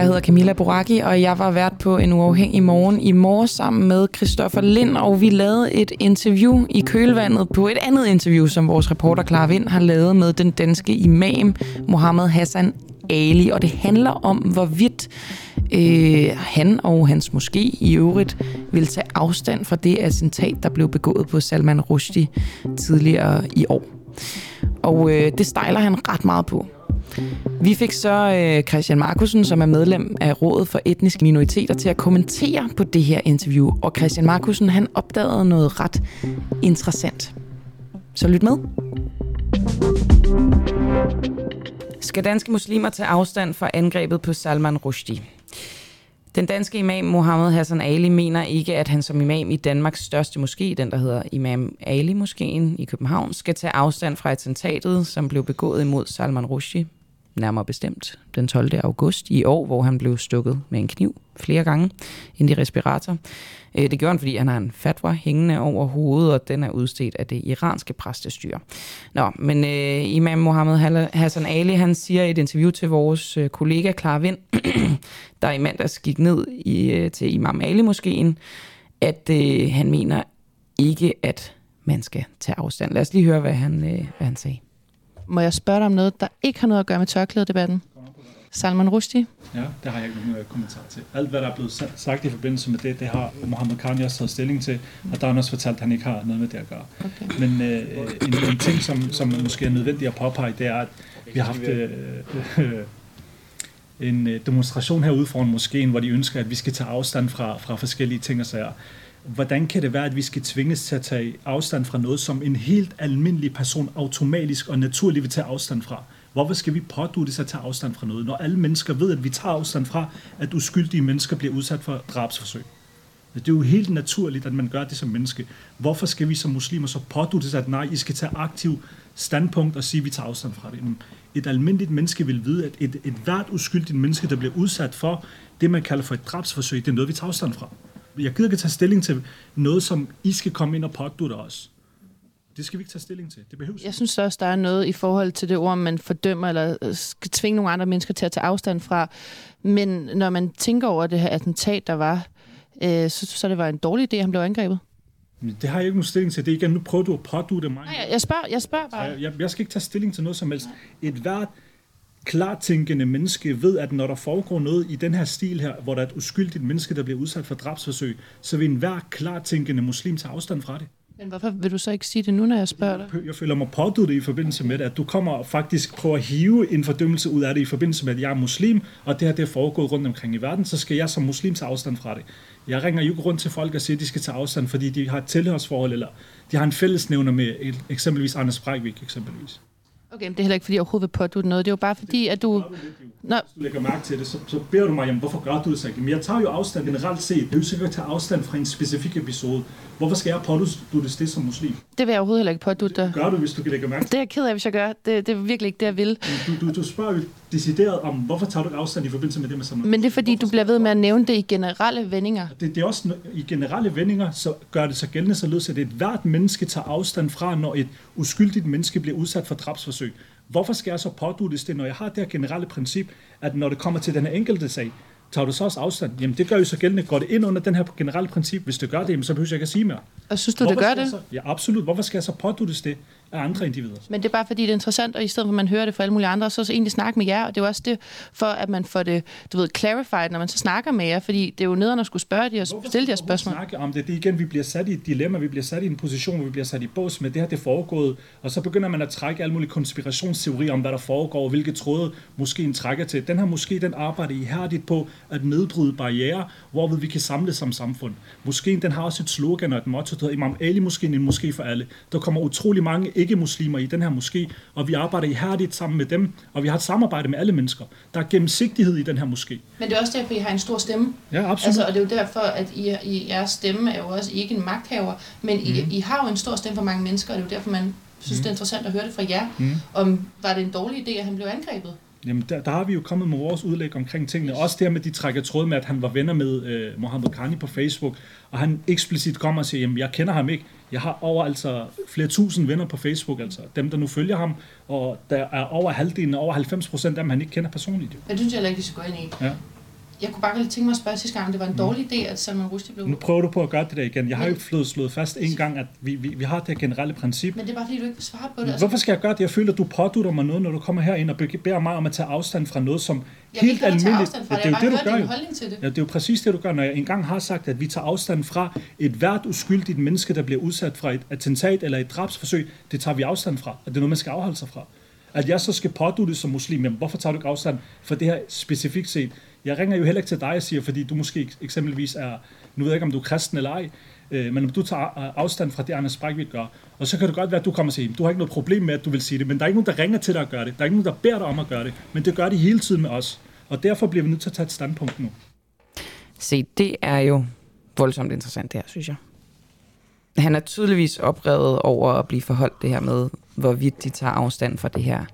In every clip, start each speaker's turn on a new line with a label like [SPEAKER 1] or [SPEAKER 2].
[SPEAKER 1] Jeg hedder Camilla Boraki, og jeg var vært på en uafhængig morgen i morges sammen med Christoffer Lind, og vi lavede et interview i kølvandet på et andet interview, som vores reporter Clara Vind har lavet med den danske imam Mohammed Hassan Ali, og det handler om, hvorvidt øh, han og hans måske i øvrigt vil tage afstand fra det attentat, der blev begået på Salman Rushdie tidligere i år. Og øh, det stejler han ret meget på. Vi fik så øh, Christian Markusen, som er medlem af Rådet for Etniske Minoriteter, til at kommentere på det her interview. Og Christian Markusen, han opdagede noget ret interessant. Så lyt med. Skal danske muslimer tage afstand fra angrebet på Salman Rushdie? Den danske imam Mohammed Hassan Ali mener ikke, at han som imam i Danmarks største moské, den der hedder Imam Ali Moskeen i København, skal tage afstand fra attentatet, som blev begået imod Salman Rushdie, nærmere bestemt den 12. august i år, hvor han blev stukket med en kniv flere gange ind i respirator. Øh, det gjorde han, fordi han har en fatwa hængende over hovedet, og den er udstedt af det iranske præstestyre. Nå, men øh, Imam Mohammed Hassan Ali, han siger i et interview til vores øh, kollega Clara Vind, der i mandags gik ned i, øh, til Imam Ali moskeen, at øh, han mener ikke, at man skal tage afstand. Lad os lige høre, hvad han, øh, hvad han sagde.
[SPEAKER 2] Må jeg spørge dig om noget, der ikke har noget at gøre med tørklædedebatten? Salman Rushdie?
[SPEAKER 3] Ja, det har jeg ikke nogen kommentar til. Alt, hvad der er blevet sagt i forbindelse med det, det har Mohammed Khan også taget stilling til, og der har han også fortalt, at han ikke har noget med det at gøre. Okay. Men øh, en, en ting, som, som måske er nødvendigt at påpege, det er, at vi har haft øh, øh, en øh, demonstration herude foran moskeen, hvor de ønsker, at vi skal tage afstand fra, fra forskellige ting og sager. Hvordan kan det være, at vi skal tvinges til at tage afstand fra noget, som en helt almindelig person automatisk og naturligt vil tage afstand fra? Hvorfor skal vi pådute sig at tage afstand fra noget, når alle mennesker ved, at vi tager afstand fra, at uskyldige mennesker bliver udsat for drabsforsøg? Det er jo helt naturligt, at man gør det som menneske. Hvorfor skal vi som muslimer så pådute sig, at nej, I skal tage aktiv standpunkt og sige, at vi tager afstand fra det? Et almindeligt menneske vil vide, at et, et hvert uskyldigt menneske, der bliver udsat for det, man kalder for et drabsforsøg, det er noget, vi tager afstand fra. Jeg gider ikke tage stilling til noget, som I skal komme ind og pådute os. Det skal vi ikke tage stilling til. Det behøves
[SPEAKER 2] Jeg synes også, der er noget i forhold til det ord, man fordømmer eller skal tvinge nogle andre mennesker til at tage afstand fra. Men når man tænker over det her attentat, der var, øh, så, så det var en dårlig idé, at han blev angrebet.
[SPEAKER 3] Det har jeg ikke nogen stilling til. Det er igen, nu prøver du at pådue det mig.
[SPEAKER 2] Nej, jeg spørger, jeg spørger bare.
[SPEAKER 3] Jeg, jeg, jeg skal ikke tage stilling til noget som helst. Et hvert klartænkende menneske ved, at når der foregår noget i den her stil her, hvor der er et uskyldigt menneske, der bliver udsat for drabsforsøg, så vil enhver klartænkende muslim tage afstand fra det.
[SPEAKER 2] Men hvorfor vil du så ikke sige det nu, når jeg spørger dig?
[SPEAKER 3] Jeg føler mig påduttet i forbindelse med det, at du kommer faktisk på at hive en fordømmelse ud af det i forbindelse med, at jeg er muslim, og det her det er foregået rundt omkring i verden, så skal jeg som muslim tage afstand fra det. Jeg ringer jo ikke rundt til folk og siger, at de skal tage afstand, fordi de har et tilhørsforhold, eller de har en fællesnævner med eksempelvis Anders Breivik eksempelvis.
[SPEAKER 2] Okay, men det er heller ikke, fordi jeg overhovedet vil pådute noget. Det er jo bare fordi, at du...
[SPEAKER 3] Nå. Hvis du lægger mærke til det, så, så beder du mig, jamen, hvorfor gør du det så ikke? Men jeg tager jo afstand generelt set. Det er jo sikkert at tage afstand fra en specifik episode. Hvorfor skal jeg pådute det som muslim?
[SPEAKER 2] Det vil jeg overhovedet heller ikke pådute dig.
[SPEAKER 3] Det gør du, hvis du kan lægge mærke til
[SPEAKER 2] det. er jeg ked af, hvis jeg gør. Det, det er virkelig ikke det, jeg vil.
[SPEAKER 3] Du, du, du spørger jo decideret om, hvorfor tager du afstand i forbindelse med det med sammen?
[SPEAKER 2] Men det er fordi, hvorfor du bliver ved med at nævne det i generelle vendinger.
[SPEAKER 3] Det, det er også i generelle vendinger, så gør det så gældende således, at et hvert menneske tager afstand fra, når et uskyldigt menneske bliver udsat for drabsforsøg. Hvorfor skal jeg så pådutes det, når jeg har det her generelle princip, at når det kommer til den her enkelte sag, tager du så også afstand? Jamen det gør jo så gældende. Går det ind under den her generelle princip? Hvis det gør det, så behøver jeg ikke at sige mere.
[SPEAKER 2] Og synes du, Hvorfor det gør det?
[SPEAKER 3] Så, ja, absolut. Hvorfor skal jeg så pådutes det? Af andre individer.
[SPEAKER 2] Men det er bare fordi, det er interessant, og i stedet for at man hører det fra alle mulige andre, så, så egentlig snakke med jer, og det er jo også det, for at man får det, du ved, clarified, når man så snakker med jer, fordi det er jo nederen at skulle spørge de og stille de her spørgsmål.
[SPEAKER 3] snakke om det? Det er igen, vi bliver sat i et dilemma, vi bliver sat i en position, hvor vi bliver sat i bås med det her, det foregået, og så begynder man at trække alle mulige konspirationsteorier om, hvad der foregår, og hvilke tråde måske trækker til. Den her måske den arbejder ihærdigt på at nedbryde barriere, hvorved vi kan samles som samfund. Måske den har også et slogan og et motto, der hedder Imam Ali måske en måske for alle. Der kommer utrolig mange ikke-muslimer i den her moské, og vi arbejder ihærdigt sammen med dem, og vi har et samarbejde med alle mennesker. Der er gennemsigtighed i den her moské.
[SPEAKER 2] Men det er også derfor, I har en stor stemme.
[SPEAKER 3] Ja, absolut.
[SPEAKER 2] Altså, og det er jo derfor, at I, I, jeres stemme er jo også ikke en magthaver, men mm. I, mhm. I har jo en stor stemme for mange mennesker, og det er jo derfor, man synes, mm. det er interessant at høre det fra jer. Mm. Om var det en dårlig idé, at han blev angrebet?
[SPEAKER 3] Jamen, der, der har vi jo kommet med vores udlæg omkring tingene. Også der med, de trækker tråd med, at han var venner med øh, Mohammed Khani på Facebook, og han eksplicit kommer og siger, jamen, jeg kender ham ikke. Jeg har over altså flere tusind venner på Facebook, altså dem, der nu følger ham, og der er over halvdelen, over 90 procent af dem, han ikke kender personligt.
[SPEAKER 2] Det synes jeg heller ikke, vi skal gå ind i.
[SPEAKER 3] Ja.
[SPEAKER 2] Jeg kunne bare lige tænke mig at spørge sidste gang, om det var en mm. dårlig idé, at Salman Rushdie blev...
[SPEAKER 3] Nu prøver du på at gøre det der igen. Jeg har jo flået slået fast en gang, at vi, vi, vi har det her generelle princip.
[SPEAKER 2] Men det er bare fordi, du ikke vil svare på det.
[SPEAKER 3] Altså. Hvorfor skal jeg gøre det? Jeg føler, at du pådutter mig noget, når du kommer herind og beder mig om at tage afstand fra noget, som
[SPEAKER 2] jeg
[SPEAKER 3] helt
[SPEAKER 2] almindeligt...
[SPEAKER 3] Ja,
[SPEAKER 2] det er jo det, du gør. Til det.
[SPEAKER 3] Ja, det er jo præcis det, du gør. Når jeg engang har sagt, at vi tager afstand fra et hvert uskyldigt menneske, der bliver udsat fra et attentat eller et drabsforsøg, det tager vi afstand fra. Og det er noget, man skal afholde sig fra. At jeg så skal pådutte som muslim, jamen, hvorfor tager du ikke afstand fra det her specifikt set? Jeg ringer jo heller ikke til dig og siger, fordi du måske eksempelvis er, nu ved jeg ikke, om du er kristen eller ej, øh, men om du tager øh, afstand fra det, Anders Breivik gør, og så kan det godt være, at du kommer og siger, du har ikke noget problem med, at du vil sige det, men der er ikke nogen, der ringer til dig og gør det. Der er ikke nogen, der beder dig om at gøre det, men det gør de hele tiden med os. Og derfor bliver vi nødt til at tage et standpunkt nu.
[SPEAKER 1] Se, det er jo voldsomt interessant det her, synes jeg. Han er tydeligvis oprevet over at blive forholdt det her med, hvorvidt de tager afstand fra det her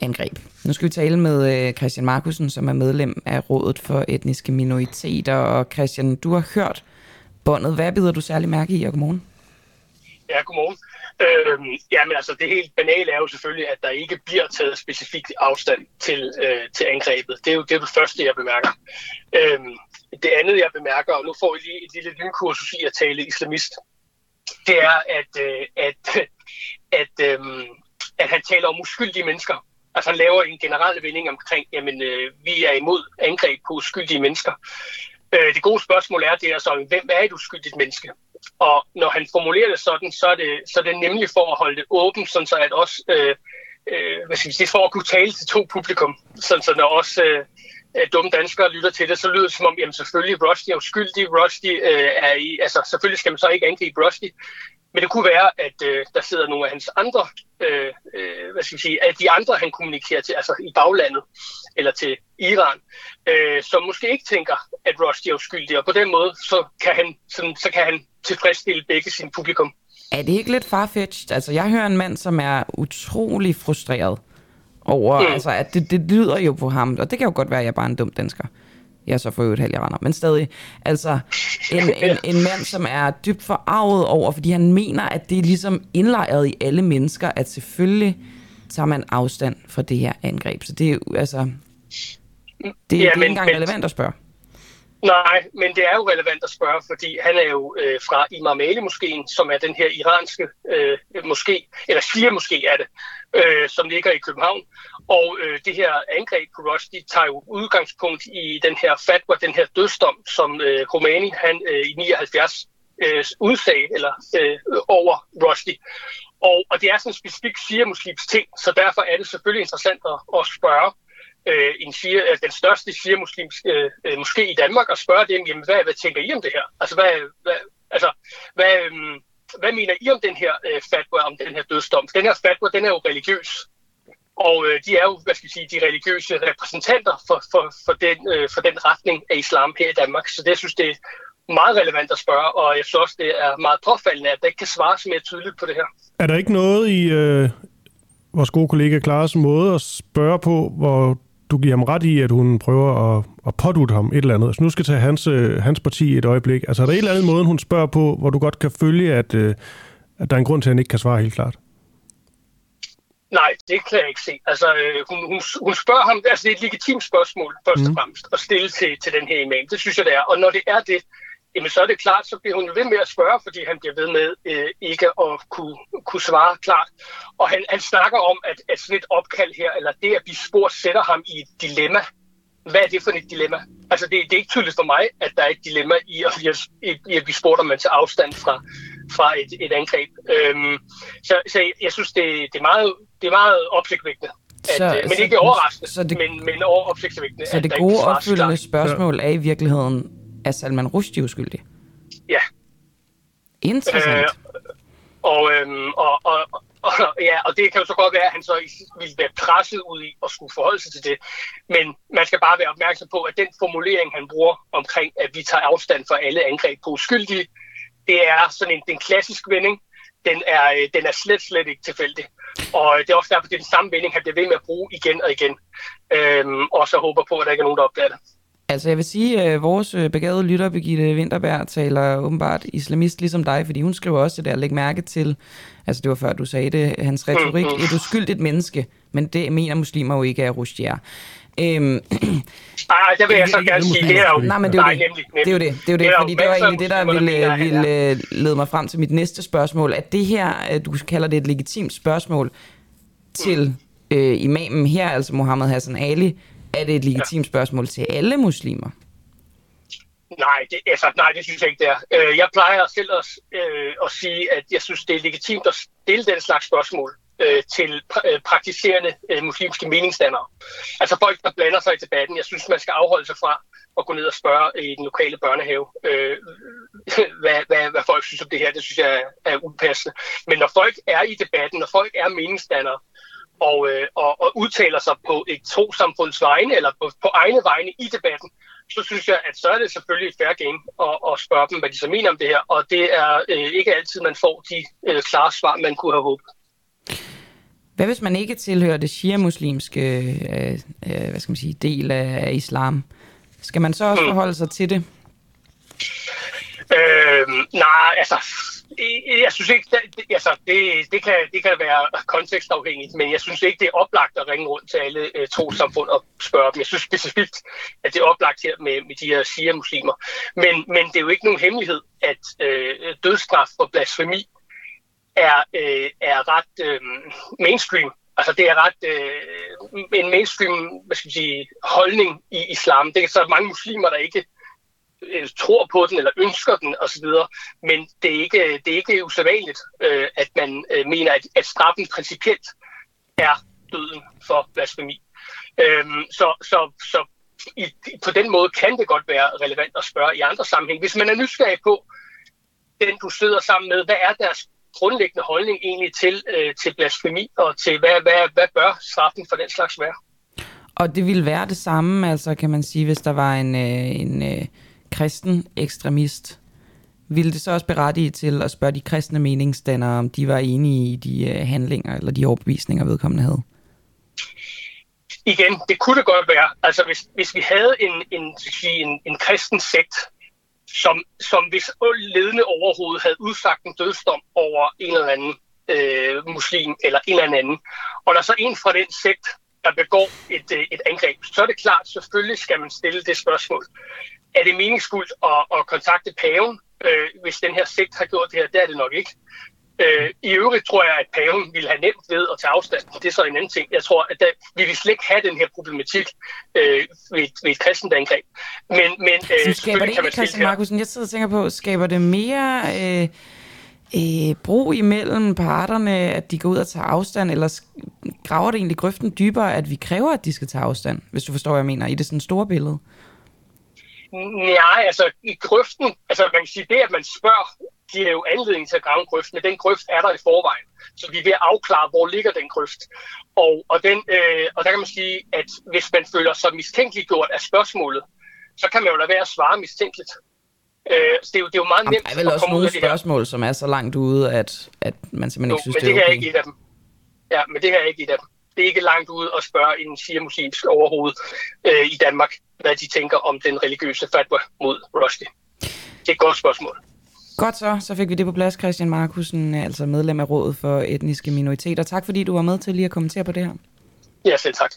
[SPEAKER 1] angreb. Nu skal vi tale med øh, Christian Markusen, som er medlem af Rådet for Etniske Minoriteter. Og Christian, du har hørt båndet. Hvad bider du særlig mærke i, og godmorgen?
[SPEAKER 4] Ja, godmorgen. Øhm, jamen altså, det helt banale er jo selvfølgelig, at der ikke bliver taget specifikt afstand til, øh, til angrebet. Det er jo det, er det første, jeg bemærker. Øhm, det andet, jeg bemærker, og nu får I lige et lille lynkursus i at tale islamist, det er, at, øh, at, at, øh, at han taler om uskyldige mennesker. Altså han laver en generel vending omkring, jamen øh, vi er imod angreb på uskyldige mennesker. Øh, det gode spørgsmål er, det er så, hvem er et uskyldigt menneske? Og når han formulerer det sådan, så er det, så er det nemlig for at holde det åbent, sådan så at også, øh, øh, hvad skal vi sige, for at kunne tale til to publikum, sådan så når også øh, øh dumme danskere lytter til det, så lyder det som om, jamen selvfølgelig, Rusty er uskyldig, Rusty øh, er i, altså selvfølgelig skal man så ikke angribe Rusty, men det kunne være, at øh, der sidder nogle af hans andre, øh, øh, hvad skal jeg sige, at de andre, han kommunikerer til, altså i baglandet, eller til Iran, øh, som måske ikke tænker, at Rushdie er uskyldig, og på den måde, så kan han, sådan, så kan han tilfredsstille begge sin publikum.
[SPEAKER 1] Er det ikke lidt farfetched? Altså, jeg hører en mand, som er utrolig frustreret over, mm. altså, at det, det lyder jo på ham, og det kan jo godt være, at jeg er bare en dum dansker. Jeg er så for øvrigt render, men stadig. Altså, en, en, en mand, som er dybt forarvet over, fordi han mener, at det er ligesom indlejret i alle mennesker, at selvfølgelig tager man afstand fra det her angreb. Så det er jo, altså, det, ja, det er ikke engang men, relevant at spørge.
[SPEAKER 4] Nej, men det er jo relevant at spørge, fordi han er jo øh, fra Imam Ali moskeen, som er den her iranske øh, moské, eller Shia moské er det, øh, som ligger i København. Og øh, det her angreb på Rushdie tager jo udgangspunkt i den her fatwa, den her dødsdom, som øh, Khomeini han øh, i 79 øh, udsag eller øh, over Rushdie. Og, og det er sådan en specifik shia-muslims ting, så derfor er det selvfølgelig interessant at, at spørge, øh, en shia, øh, altså den største shia-muslimske øh, øh måske i Danmark og spørge dem, jamen, hvad, hvad tænker I om det her? Altså, hvad, hvad, altså, hvad, øh, hvad mener I om den her øh, fatwa, om den her dødsdom? Den her fatwa, den er jo religiøs. Og øh, de er jo, hvad skal jeg sige, de religiøse repræsentanter for, for, for, den, øh, for den retning af islam her i Danmark. Så det jeg synes det er meget relevant at spørge, og jeg synes også, det er meget påfaldende, at der ikke kan svares mere tydeligt på det her.
[SPEAKER 5] Er der ikke noget i øh, vores gode kollega Klares måde at spørge på, hvor du giver ham ret i, at hun prøver at, at pådute ham et eller andet. Altså nu skal tage hans, øh, hans parti et øjeblik. Altså er der en eller anden måde, hun spørger på, hvor du godt kan følge, at, øh, at der er en grund til, at han ikke kan svare helt klart?
[SPEAKER 4] Nej, det kan jeg ikke se. Altså, øh, hun, hun, hun spørger ham, altså det er et legitimt spørgsmål, først og fremmest, at stille til, til den her imam. Det synes jeg, det er. Og når det er det, jamen så er det klart, så bliver hun ved med at spørge, fordi han bliver ved med øh, ikke at kunne, kunne svare klart. Og han, han snakker om, at, at sådan et opkald her, eller det at blive spurgt, sætter ham i et dilemma. Hvad er det for et dilemma? Altså det, det er ikke tydeligt for mig, at der er et dilemma i at, i, i at blive spurgt, om man tager afstand fra, fra et, et angreb. Øhm, så, så jeg synes, det, det, er meget, det er meget opsigtvækkende. At, så, øh, men så, ikke overraskende, så det, men, men over opsigtsvækkende.
[SPEAKER 1] Så det gode opfølgende spørgsmål er i virkeligheden, er Salman Rushdie uskyldig?
[SPEAKER 4] Ja.
[SPEAKER 1] Interessant. Øh,
[SPEAKER 4] og, øhm, og, og, og, ja, og det kan jo så godt være, at han så ville være presset ud i at skulle forholde sig til det. Men man skal bare være opmærksom på, at den formulering, han bruger omkring, at vi tager afstand for alle angreb på uskyldige, det er sådan en, den klassisk vending. Den er, øh, den er slet, slet ikke tilfældig. Og det er også derfor, det er den samme vending, han bliver ved med at bruge igen og igen. Øhm, og så håber på, at der ikke er nogen, der opdager det.
[SPEAKER 1] Altså jeg vil sige, at vores øh, begavede lytter, Birgitte Winterberg, taler åbenbart islamist ligesom dig, fordi hun skriver også det der, læg mærke til, altså det var før du sagde det, hans retorik, et uskyldigt menneske, men det mener muslimer jo ikke, er.
[SPEAKER 4] Øhm, Ej, det vil jeg så gerne sige. Det er jo,
[SPEAKER 1] nej, men det er jo det. Det er jo det. Det er jo det, fordi det var egentlig det, der ville, ville øh, lede mig frem til mit næste spørgsmål. At det her, øh, du kalder det et legitimt spørgsmål til øh, imamen her, altså Mohammed Hassan Ali, er det et legitimt ja. spørgsmål til alle muslimer?
[SPEAKER 4] Nej, det, altså, nej, det synes jeg ikke, det er. Øh, jeg plejer selv at, øh, at sige, at jeg synes, det er legitimt at stille den slags spørgsmål øh, til pra- øh, praktiserende øh, muslimske meningsdannere. Altså folk, der blander sig i debatten. Jeg synes, man skal afholde sig fra at gå ned og spørge i den lokale børnehave, øh, hvad, hvad, hvad folk synes om det her. Det synes jeg er, er upassende. Men når folk er i debatten, når folk er meningsdannere, og, øh, og, og udtaler sig på et trosamfunds vegne, eller på, på egne vegne i debatten, så synes jeg, at så er det selvfølgelig et fair game at, at spørge dem, hvad de så mener om det her. Og det er øh, ikke altid, man får de øh, klare svar, man kunne have håbet.
[SPEAKER 1] Hvad hvis man ikke tilhører det shia-muslimske øh, øh, hvad skal man sige, del af, af islam? Skal man så også hmm. forholde sig til det?
[SPEAKER 4] Øh, nej, altså, jeg synes ikke, det, altså, det, det, kan, det kan være kontekstafhængigt, men jeg synes ikke, det er oplagt at ringe rundt til alle øh, trosamfund og spørge dem. Jeg synes specifikt, at det er oplagt her med, med de her shia-muslimer. Men, men det er jo ikke nogen hemmelighed, at øh, dødsstraf for blasfemi er, øh, er ret øh, mainstream. Altså det er ret øh, en mainstream hvad skal sige, holdning i islam. Det er så mange muslimer, der ikke øh, tror på den eller ønsker den osv. Men det er ikke, det er ikke usædvanligt, øh, at man øh, mener, at, at straffen principielt er døden for blasfemi. Øh, så, så, så i, på den måde kan det godt være relevant at spørge i andre sammenhæng. Hvis man er nysgerrig på den, du sidder sammen med, hvad er deres grundlæggende holdning egentlig til, øh, til blasfemi og til, hvad, hvad, hvad bør straffen for den slags være?
[SPEAKER 1] Og det ville være det samme, altså kan man sige, hvis der var en, øh, en øh, kristen ekstremist. Ville det så også berettige til at spørge de kristne meningsdannere, om de var enige i de øh, handlinger eller de overbevisninger, vedkommende havde?
[SPEAKER 4] Igen, det kunne det godt være. Altså hvis, hvis vi havde en, en, en, en kristen sekt, som, som hvis ledende overhovedet havde udsagt en dødsdom over en eller anden øh, muslim eller en eller anden. Og der er så en fra den sekt, der begår et, øh, et angreb, så er det klart, selvfølgelig skal man stille det spørgsmål. Er det meningsfuldt at, at kontakte paven, øh, hvis den her sekt har gjort det her? Det er det nok ikke. Øh, I øvrigt tror jeg, at paven ville have nemt ved at tage afstand. Det er så en anden ting. Jeg tror, at der, vi vil slet ikke have den her problematik øh, ved, ved et kristent angreb. Men, men
[SPEAKER 1] øh, skaber det ikke, Christian Markusen, jeg sidder og tænker på, skaber det mere øh, øh, bro imellem parterne, at de går ud og tager afstand, eller graver det egentlig grøften dybere, at vi kræver, at de skal tage afstand, hvis du forstår, hvad jeg mener, i det sådan store billede?
[SPEAKER 4] Nej, altså i grøften, altså man kan sige, det at man spørger giver jo anledning til at grave en grøft, men den grøft er der i forvejen. Så vi er ved at afklare, hvor ligger den grøft. Og, og, den, øh, og der kan man sige, at hvis man føler sig mistænkeliggjort af spørgsmålet, så kan man jo lade være at svare mistænkeligt. Øh, så det er, jo, det er jo meget nemt
[SPEAKER 1] Der er vel også nogle spørgsmål, som er så langt ude, at, at man simpelthen jo, ikke synes,
[SPEAKER 4] men
[SPEAKER 1] det,
[SPEAKER 4] det
[SPEAKER 1] er
[SPEAKER 4] okay. ikke et af dem. Ja, men det her er ikke et af dem. Det er ikke langt ude at spørge en shia-muslimsk overhoved øh, i Danmark, hvad de tænker om den religiøse fatwa mod Rushdie. Det er et godt spørgsmål.
[SPEAKER 1] Godt så, så fik vi det på plads, Christian Markusen, altså medlem af Rådet for Etniske Minoriteter. Tak fordi du var med til lige at kommentere på det her.
[SPEAKER 4] Ja, selv tak.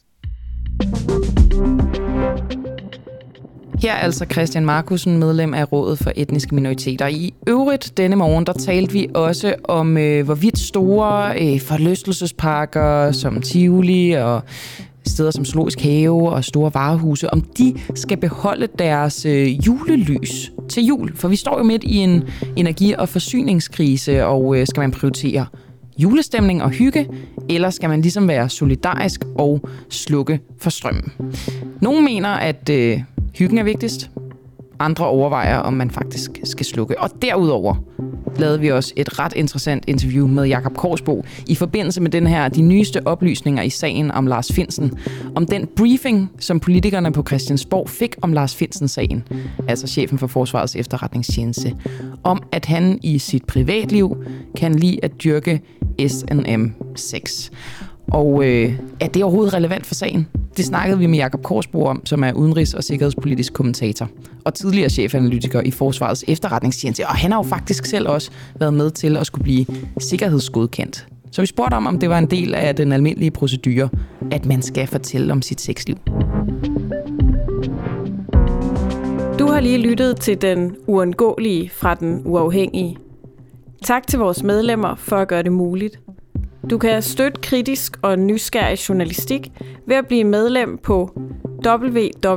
[SPEAKER 1] Her er altså Christian Markusen, medlem af Rådet for Etniske Minoriteter. I øvrigt denne morgen, der talte vi også om, øh, hvorvidt store øh, forlystelsesparker som Tivoli og steder som Zoologisk Have og store varehuse, om de skal beholde deres øh, julelys til jul. For vi står jo midt i en energi- og forsyningskrise, og øh, skal man prioritere julestemning og hygge, eller skal man ligesom være solidarisk og slukke for strømmen? Nogle mener, at øh, hyggen er vigtigst. Andre overvejer, om man faktisk skal slukke. Og derudover lavede vi også et ret interessant interview med Jakob Korsbo i forbindelse med den her, de nyeste oplysninger i sagen om Lars Finsen. Om den briefing, som politikerne på Christiansborg fik om Lars Finsen-sagen, altså chefen for Forsvarets efterretningstjeneste, om at han i sit privatliv kan lide at dyrke SNM 6. Og øh, er det overhovedet relevant for sagen?
[SPEAKER 6] Det snakkede vi med Jakob Korsbro om, som er udenrigs- og sikkerhedspolitisk kommentator og tidligere chefanalytiker i Forsvarets efterretningstjeneste. Og han har jo faktisk selv også været med til at skulle blive sikkerhedsgodkendt. Så vi spurgte om, om det var en del af den almindelige procedure, at man skal fortælle om sit sexliv.
[SPEAKER 7] Du har lige lyttet til den uundgåelige fra den uafhængige. Tak til vores medlemmer for at gøre det muligt. Du kan støtte kritisk og nysgerrig journalistik ved at blive medlem på www.duah.dk.